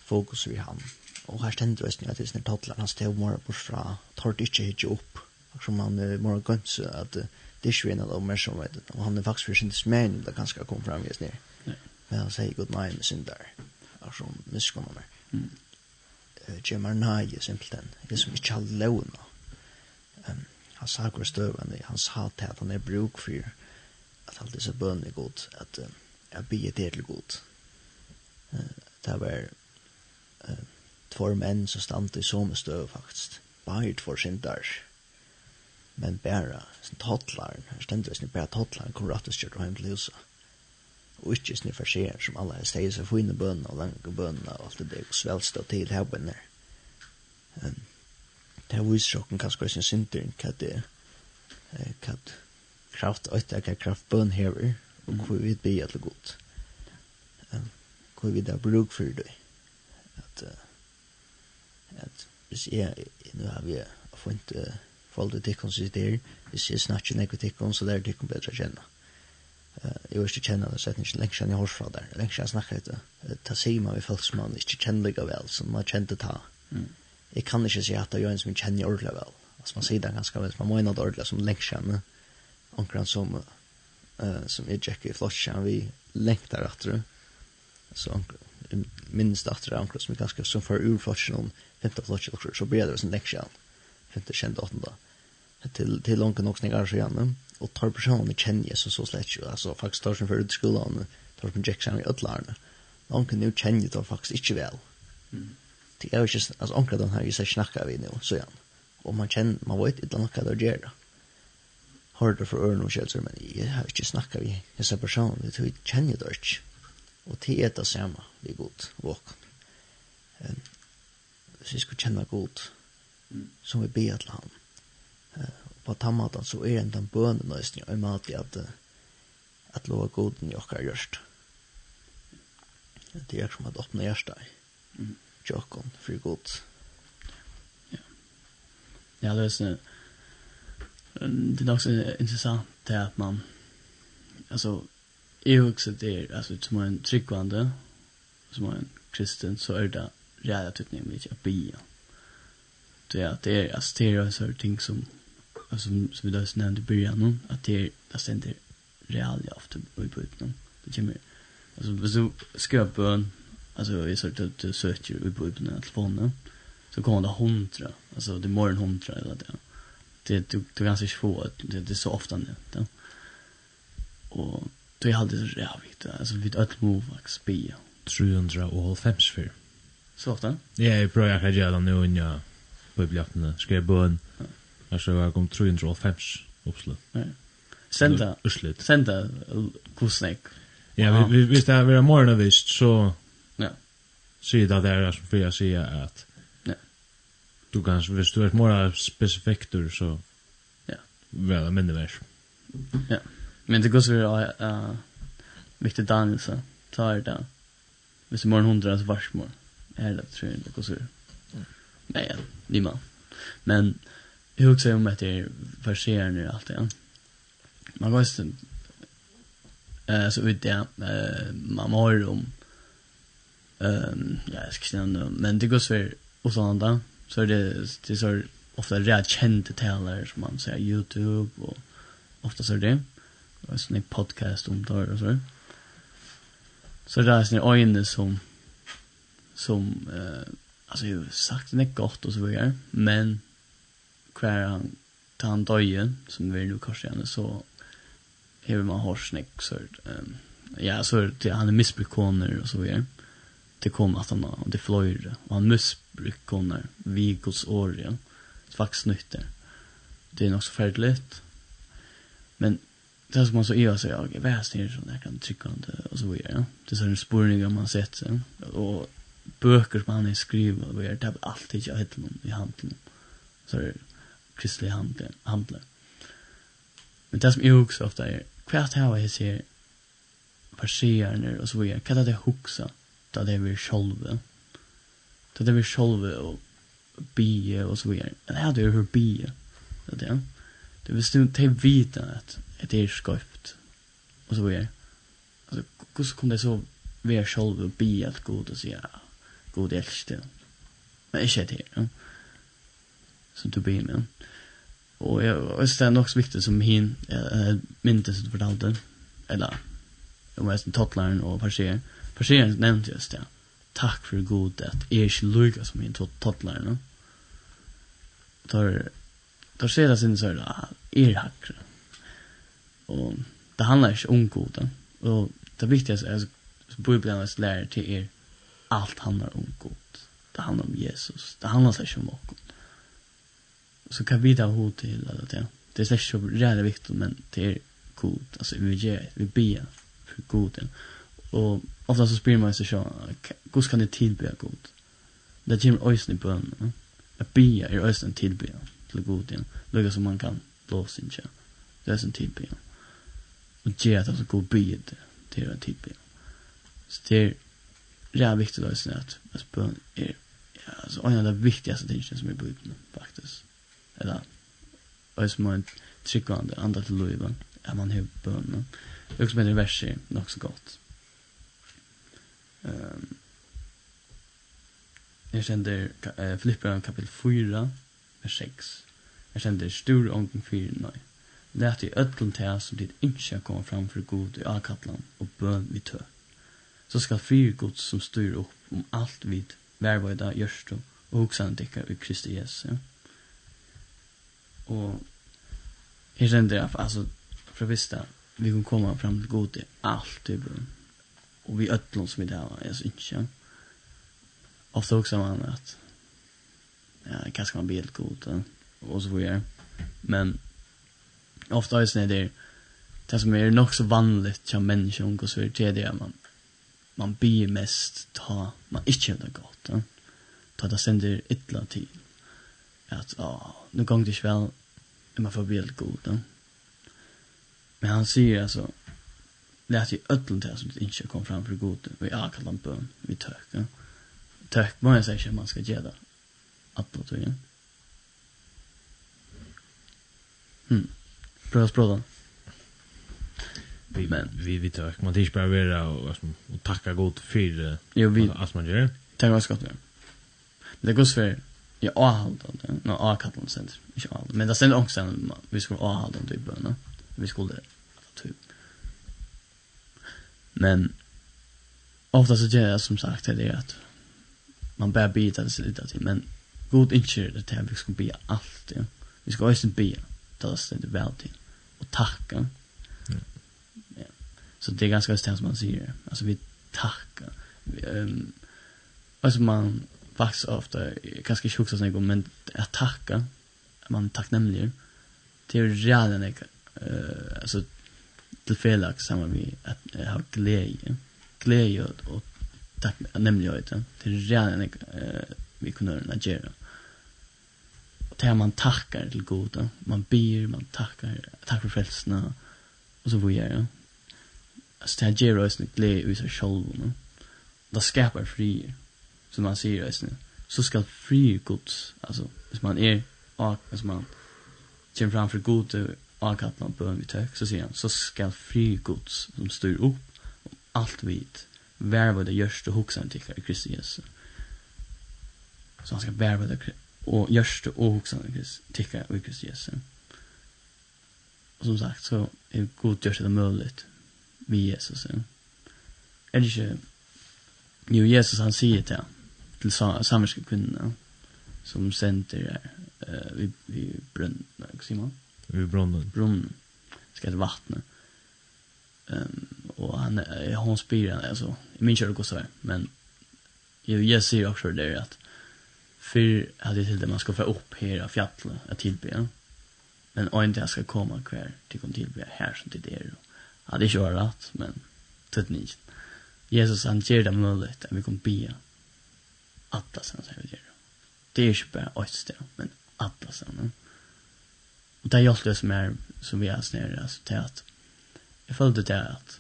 fokus vi han. Og her stender det at det er sådana han stod mer bort fra, tar det inte hit upp som han uh, mora gønt sig at uh, det er ikke en av dem som vet och han er faktisk for sin smän det ganska kom fram just ner Men han sier god nei med syndar. Altså, miskunnar meg. Mm. Uh, Gjemar nei, simpelthen. Det som ikke har lovna. Um, han sa hvor støvende, han sa til at han er bruk for at alt disse bønene er god, at uh, jeg blir det til god. Uh, det var uh, två menn som stod i som støv faktisk. Bare två syndar. Men bare, som tottlar, her stendt det, bare tottlar, kom rett og styrt og hjem til huset og ikke snu for seg, som alle har steget seg fine bønene og lange bønene og alt det der, og svelst og til her bønner. Um, det her viser dere kanskje hva sin synder, hva det er, hva det kraft og øyne, hva kraft bøn hever, og hva vi blir alle godt. Um, hva vi da bruk for det. At, uh, at hvis jeg, nå har vi funnet uh, folk til tikkene sitt der, hvis jeg snakker nekker tikkene, så lærer tikkene bedre å kjenne. Jeg vil ikke kjenne det, så jeg ikke lenge siden jeg hørt fra der. Lenge siden jeg snakker litt. Ta sier man vi folk som man ikke kjenner like vel, som man kjente ta. Jeg kan ikke si at det er en som jeg kjenner ordentlig vel. Altså man sier det ganske vel, man må inn av det ordentlig som lenge siden. Omkring som, uh, som jeg tjekker i flott kjenne vi lenger der etter. Så minst etter det omkring som er ganske som for urflott kjenne om 15 flott kjenne, så blir det som lenger kjenne. 15 kjenne åttende. da til til långt nog snickar så igjen. Og tar personer kjenner Jesus så slett jo. Altså faktisk tar som för ut skolan tar på Jackson i ødlarne. onkel nu kjenner det faktisk ikke vel. mm det er jo ikke, altså onkel den her, jeg ser snakka vi nu så igjen. Og man kjenner, man vet inte något vad det gör det for ørene og kjelser, men jeg har ikke snakka vi dessa personer det vi kjenner det ikke. Og til är det samma det är gott och Hvis vi skulle kjenne godt, gott som vi ber till honom på tammatan så er den bønnen nøysen og mat i at at lova goden i okkar gjørst. Det er som at åpne hjertet i tjokken for god. Ja. Ja, det er sånn det er også interessant det at man altså jeg husker det altså som en tryggvande som en kristen så er det reelt utnemlig at bia det er at det er altså det er ting som som, som vi då nämnde i början, att det är, det inte realia ofta i böjden. Det kommer, alltså så ska jag bön, alltså vi sa att du söker i böjden i telefonen, så kommer det hundra, alltså det är morgon hundra eller det. Det du, du kan inte få, det, det är så ofta nu. Det. Och det är alltid så rävigt, alltså vid ett move, faktiskt, bia. 300 och halvfems. Så ofta? Ja, jeg prøver prövar att gjøre det nå när jag på böjden, Her så var kom 305 uppslag. Ja. Senda. Uslit. Senda kusnek. Ja, vi vi visste att vi var mer än visst så ja. Se det där som för jag säger att ja. Du kan hvis du är mer specifikt så ja. Väl mindre väl. Ja. Men det går så vi eh Victor Danielsen tar det. Hvis mer än 100 så varsmål. Er det tror jeg det går så. Nej, niemand. Men Jag också om att det är förser nu allt igen. Man går inte eh så ut det eh man har om ehm ja, jag ska säga nu, men det går så och sånt där. Så är det det så ofta rätt kända talare som man säger Youtube och ofta så det. Och sån podcast om det och så. Så det är sån öjne som som eh alltså jag har sagt det är gott och så vidare, men hver han ta han døye, som vi nu kanskje gjerne, så hever man hårsnik, så um, ja, så det, han er missbrukkoner og så videre. Det kom at han, og det fløyre, og han missbrukkoner, vigos året, svaksnytter. Det er nok så ferdelig. Men det som man så är så jag är väst ner så där kan trycka det, och så vidare. Ja. Det är sån spårning man sett så och böcker som han har skrivit och det är alltid jag heter någon i handen. Så kristelig handle. handle. Men det som jeg også ofte er, hva er det her jeg ser partierne og så videre, hva er det jeg husker da det er vi sjolve? Da det er vi sjolve og bie og så videre. Det her er jo hur bie, det er det. Det vil stund til vita at det er skøypt og så videre. Altså, hvordan kunne det så være sjolve og bie at god og sier, ja, god elskte. Men ikke det ja. Som du blir med. Och jag vet det är nog så viktigt som hin eh myntet som fortalte eller om jag sen totlaren och passer passer nämnde just det. Tack för god att är inte lugga som hin totlaren. No? Tar då ser det sin så där är hackre. Och det handlar inte om goda. Och det viktigaste är så bibelns lär till er allt handlar om god. Det handlar om Jesus. Det handlar sig om god så kan vi ta hod till alla det. Det är säkert så jävla viktigt men det är god alltså vi ger vi ber för goden. Och ofta så spyr man sig så hur kan det tillbe god? Det ger oss ni bön. Att be är oss tillbe till goden. Lugga som man kan blåsa in. Det är en tillbe. Och ge att alltså god be det är en tillbe. Så det är jävla viktigt att att bön är alltså en av de viktigaste tingen som är på utan faktiskt eller og som en andra til loiva är man hev bønna också med det versi nog så gott. um, Jag kände uh, Filipperen kapitel 4 vers 6 Jag kände stor ången 4 nej. Lät i ötlun teg som ditt ikke kommer fram för god i Akatlan och bön vi tö. Så skal fyr god som styr upp om allt vid vervøyda, gjørst och hoksan dikkar i Kristi Jesu. Ja? Och jag kände jag, alltså, för visst vi kan komma fram till god i allt i bra. Och vi ötlån som vi det här, jag syns inte. Ofta också man att, ja, kanske man blir helt god, och så får jag. Men, ofta är det det som är nog så vanligt som människan går så är det det man man blir mest ta man inte det gott ja? ta det sänder illa till att ja, nu gång det väl är man får bli helt god. Då. Men han säger alltså lät ju ödlen till som inte kom fram för god. Vi är kallan bön, vi tök. Ja. Tök, vad jag säger man ska ge det. Att då tog. Mm. Pröva språdan. Vi, men vi vi tök man tills bara vara och, och tacka god för det. Jo vi. Att man gör. Tack vad ska Men Det går svär Ja, avhaldande. Nå, avkallande sender, ikke avhaldande. Men det sender också en, vi skulle avhaldande i böna. Vi skulle, typ. Men, ofta så gör jag som sagt det är att man bär bita det sig lite till. Men, god inte det här vi ska be allt. Ja. Vi ska också be till oss det väl till. Och tacka. Mm. Ja. Så det är ganska det som man säger. Alltså vi tackar. Vi, um, alltså man faktiskt ofta. Kanske sjukt sån gång men att tacka man tacknämlig det är redan eh uh, alltså till felak samma vi att ha glädje. Glädje och tack nämligen det det är nek eh vi kunde agera och det man tackar till goda man ber man tackar tack för frälsna och så vidare. Alltså det här ger oss en glädje i sig själv det skapar frier som man säger i så ska fri Guds, alltså, hvis man är, hvis man kommer framför Gud och avkattlar på vi vitög, så säger han, så ska fri Guds som styr upp allt vid, värva det görst och huxan tycker i Kristi Jesus. Så han ska värva det och görst och huxan tycker i Kristi Jesus. Och som sagt, så är Gud görst det möjligt vid Jesus. Är det inte, jo Jesus han säger till honom, till samiska kvinner som center eh vi vi brunn man? vi brunnen. Brunnen. Ska det vattna ehm um, och han hon spyr alltså i min hva så här men jag jag ser också där att för hade det till det man ska få upp här fjällen att tillbe men och inte jag ska komma kvar till kom tillbe här som till det ja det kör rätt men tut ni Jesus han ger dem möjlighet att vi kommer be alla sådana som vi gör. Det är ju bara ett ställe, men alla sådana. Och det är ju alltid det som är som vi har snöre, alltså det är att jag följde det att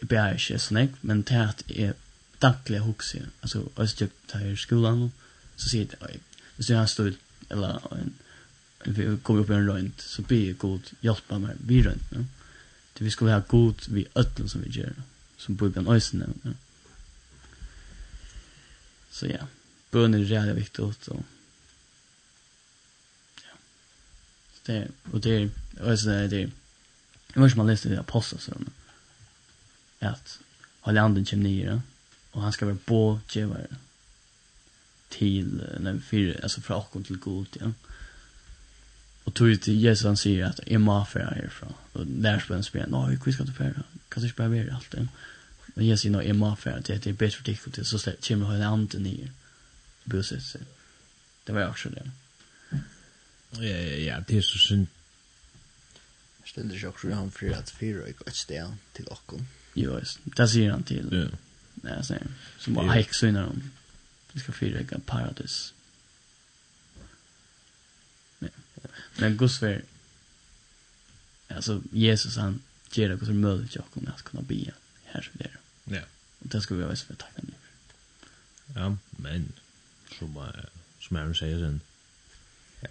jag ber inte så nej, men det är att jag dagliga huxar, alltså jag tar i skolan så säger det, oj, hvis jag har stått eller en vi kommer upp i en rönt så be god hjälpa mig vid rönt Ja? Det vi skulle ha god vid ötlen som vi gör som på ibland ösen nu. Så ja, bön är jävligt viktigt och ja. Så det och det är, och är det är, jag vet inte man läser det apostel så att hålla anden kommer ner och han ska vara bådgivare till när vi fyra, alltså från och till god, ja. Och tog till Jesus han säger att jag må färra härifrån. Och där spelar han spelar, nej, hur ska du färra? Kan du inte bara vara allt det? Men jag säger nog är må för att det är bättre för dig så släpper kommer mig hela anden i buset. Så. Det var också det. Ja, ja, ja, det är så synd. Jag ställde sig också han för at fyra ikke et sted til Akon. Jo, det säger han till. Ja. Nej, så som var häxor innan de. Vi ska fyra gick paradis. Men Guds för alltså Jesus han ger det som möjligt att kunna be här så där. Ja. Och det ska vi vara så för. nu. Ja, men som som Aaron säger sen. Ja.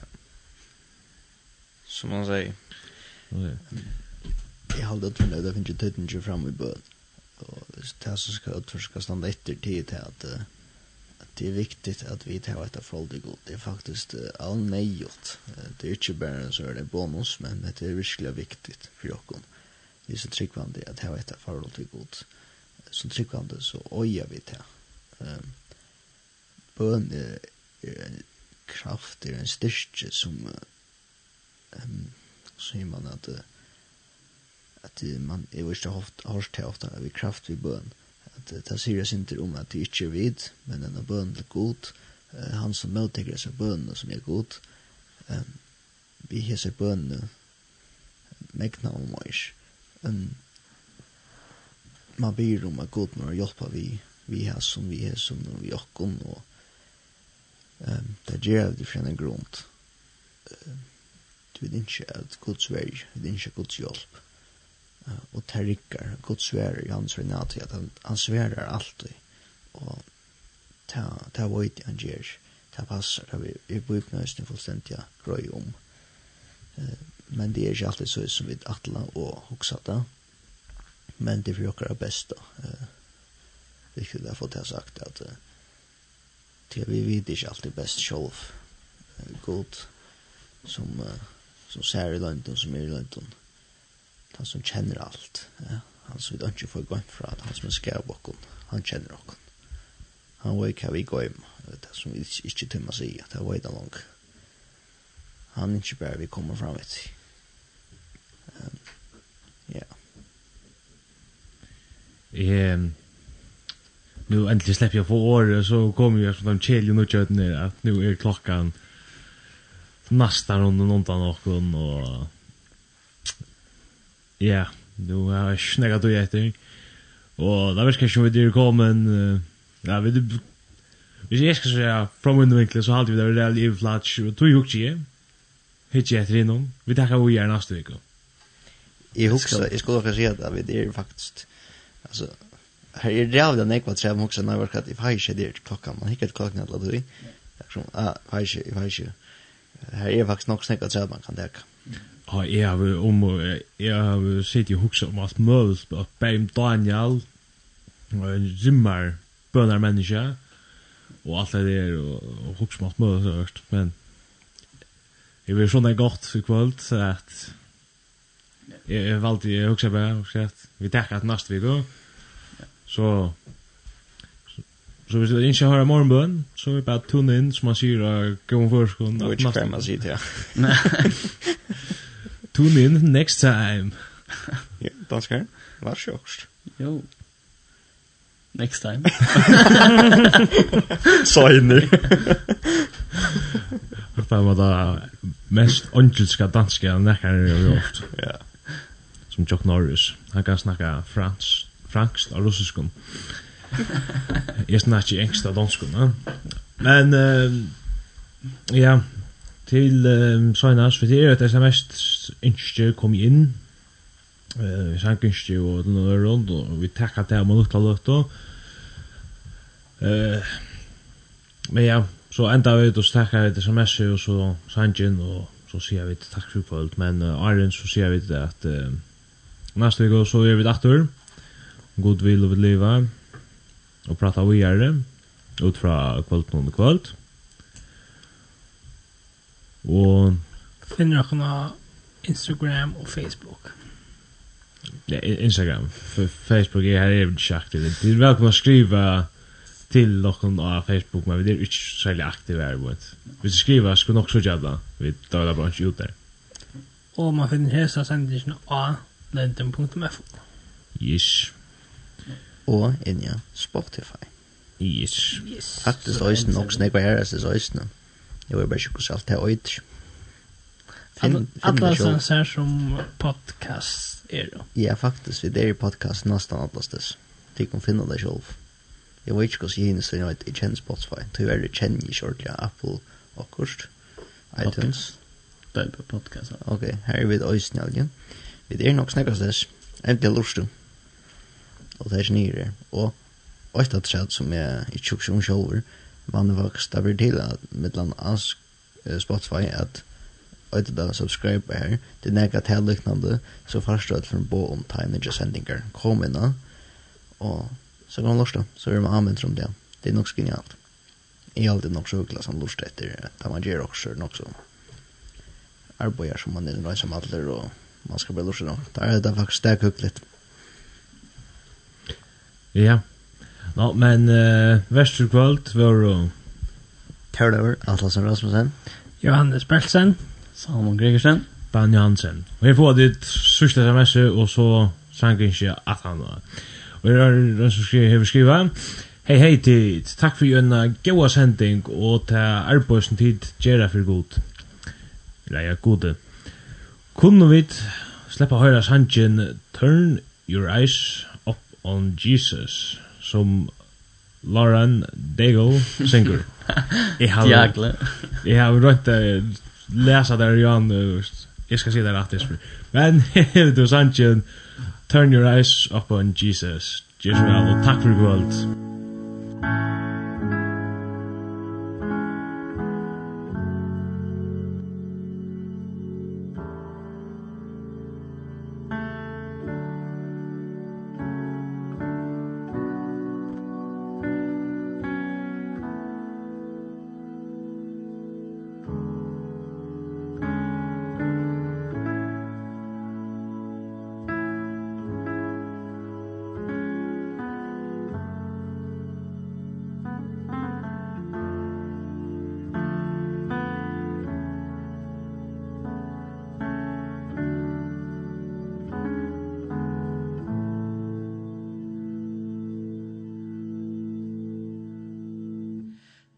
Som man säger. Okay. Jag håller att det finns ju tiden ju fram i början. Och det här som ska utforska stanna efter tid till att det är viktigt att vi tar ett förhållande god. Det är faktiskt uh, all nejot. Det är inte bara så är det bonus, men det är verkligen viktigt för oss. Vi är så tryggvande att ha ett förhållande god så tryggvande så øya vi til. Um, bøn er, er en kraft, er en styrke som um, sier man at at man er jo ikke hørt til ofte vi kraft vid bøn. At det sier jeg ikke om at det ikke er vid men denne bøn er god uh, han som møttekker disse bønene som er god um, vi heser bønene megna om oss um, man ber om att god må hjälpa vi vi här som vi är som vi och kom och ehm det ger det från en grund. Du vet inte att Guds väg, det är inte Guds hjälp. Och det rycker, Guds svär i hans renat att han, han svärar alltid. Och ta ta void han ger. Ta passar det vi på uppnösten fullständiga gröj om. Men det är ju alltid så som vi attla och huxata. det men det för bäst då. Eh det skulle ha fått det sagt att eh, det vi vet inte alltid bäst själv. Gott god som uh, som ser i London som är i London. Han som känner allt. Ja. Han som vi inte får gå in för att han som är skärbocken. Han känner oss. Han vet hur vi går in. Det som vi inte tömmer sig i. Det var inte långt. Han är inte bara vi kommer fram ett. Um, ja eh nu äntligen släpper jag på året så kommer jag som de käljen och kött ner att nu är klockan nästan runt undan någon och ja, nu har jag snägat och jätter och där verkar som vi dyr kommer ja, vi dyr Hvis jeg skal säga från min vinkel så halte vi det reellt i flats, og tog jo ikke hitt jeg etter innom. Vi takkar vi gjerne neste vik Jeg husker, jeg skulle også si at vi er faktisk Alltså här är det av den ekva träv också när jag att if I should there klockan man hickar klockan att låta vi. Som ah I should if I should. Här är faktiskt nog snäcka träv man kan täcka. Ja, jag har om jag har sett ju huxa om att möls på Bam Daniel en zimmar bönar människa og allt det där och huxa om att möls men Det blir sånne godt i kvöld, så at jag valde jag också bara så vi tackar at neste vecka. Så så hvis du ikke har morgenbøn, så er vi bare tunne inn, som man sier, og gå om førskånd. Det er ikke hva man sier til, ja. Tune in next time. ja, danskar, vær sjokst. Jo. Next time. Sa inni. Det var det mest åndselska danska nekkar jeg har gjort. Ja som Chuck Norris. Han kan snakka fransk, franskt og russisk. Jeg snakker engst av danskum, ja. Men, uh, ja, til uh, Søgnas, for det er et sms ønske kom inn, uh, sang ønske og den og rundt, og vi takka til om lukta lukta. Uh, men ja, så enda vi ut og takka et sms og så sangen, og så sier vi takk for kvöld, men uh, Arjen så sier vi at uh, Nästa vecka så er vi dator. God vil og vil leva. Og prata vi vidare. Ut fra kvöld noen kvöld. Og... finner dere på Instagram og Facebook. Ja, Instagram. För Facebook er her, är det sagt det. Det är välkomna att skriva til noen av Facebook men vi er ikke særlig aktiva her. på ett. Vi ska skriva nok nog så jävla vi tar det bare ikke ut der. Og man finner hälsa sendingen av lenden.fo. Yes Og inn ja, Spotify Yes Yes Faktisk øysen nok snakka her Faktisk øysen Jeg var bare ikke hvordan alt det øyder Alla som ser som podcast er då? Ja, faktisk, vi er i podcast nästan alla stess. De kan finne det selv. Jeg vet ikke hvordan jeg hinnes til jeg kjenner Spotify. Du er det kjenner jeg kjortelig Apple og kurst. iTunes. Det er på podcast. Ok, her er vi et øysen igjen. Ja. Vi er nok snakkast des, Endelig lurstu. Og det er snir Og eit at sæt som jeg i tjukk som sjåver vann vaks da blir til at mittlan ans Spotify at eit da subscribe her det nekka til liknande så farst at for bo om time ninja sendingar kom inna og så kan lurstu så er man anvendt om det det er nok genialt. Jeg er alltid nok så hyggelig som lurst etter da man gjør også nok så arbeider som man er nøysom alder og man ska bara lussa dem. Det är det faktiskt det kuckligt. Ja. Nå, men uh, Vesterkvöld var då... Per Løver, Atlasen Rasmussen. Johannes Bertsen. Salomon Gregersen. Dan Johansen. Vi får ditt sørste sms, og så sang ikke at han var. Og jeg har den som skriver, jeg vil skrive, Hei, hei tid, takk for en gaua sending og ta arbeidsen tid gjerra for god. Eller ja, gode. Kunne vi sleppa høyra sangen Turn Your Eyes Up on Jesus som Lauren Daigle synger. Jeg har Diagle. Jeg har rønt å lese där Jan jag ska se där att det Men du sangen Turn your eyes Up On Jesus. Jesus, tack för kvällt. Thank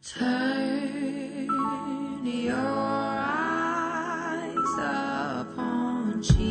Turn your eyes upon Jesus.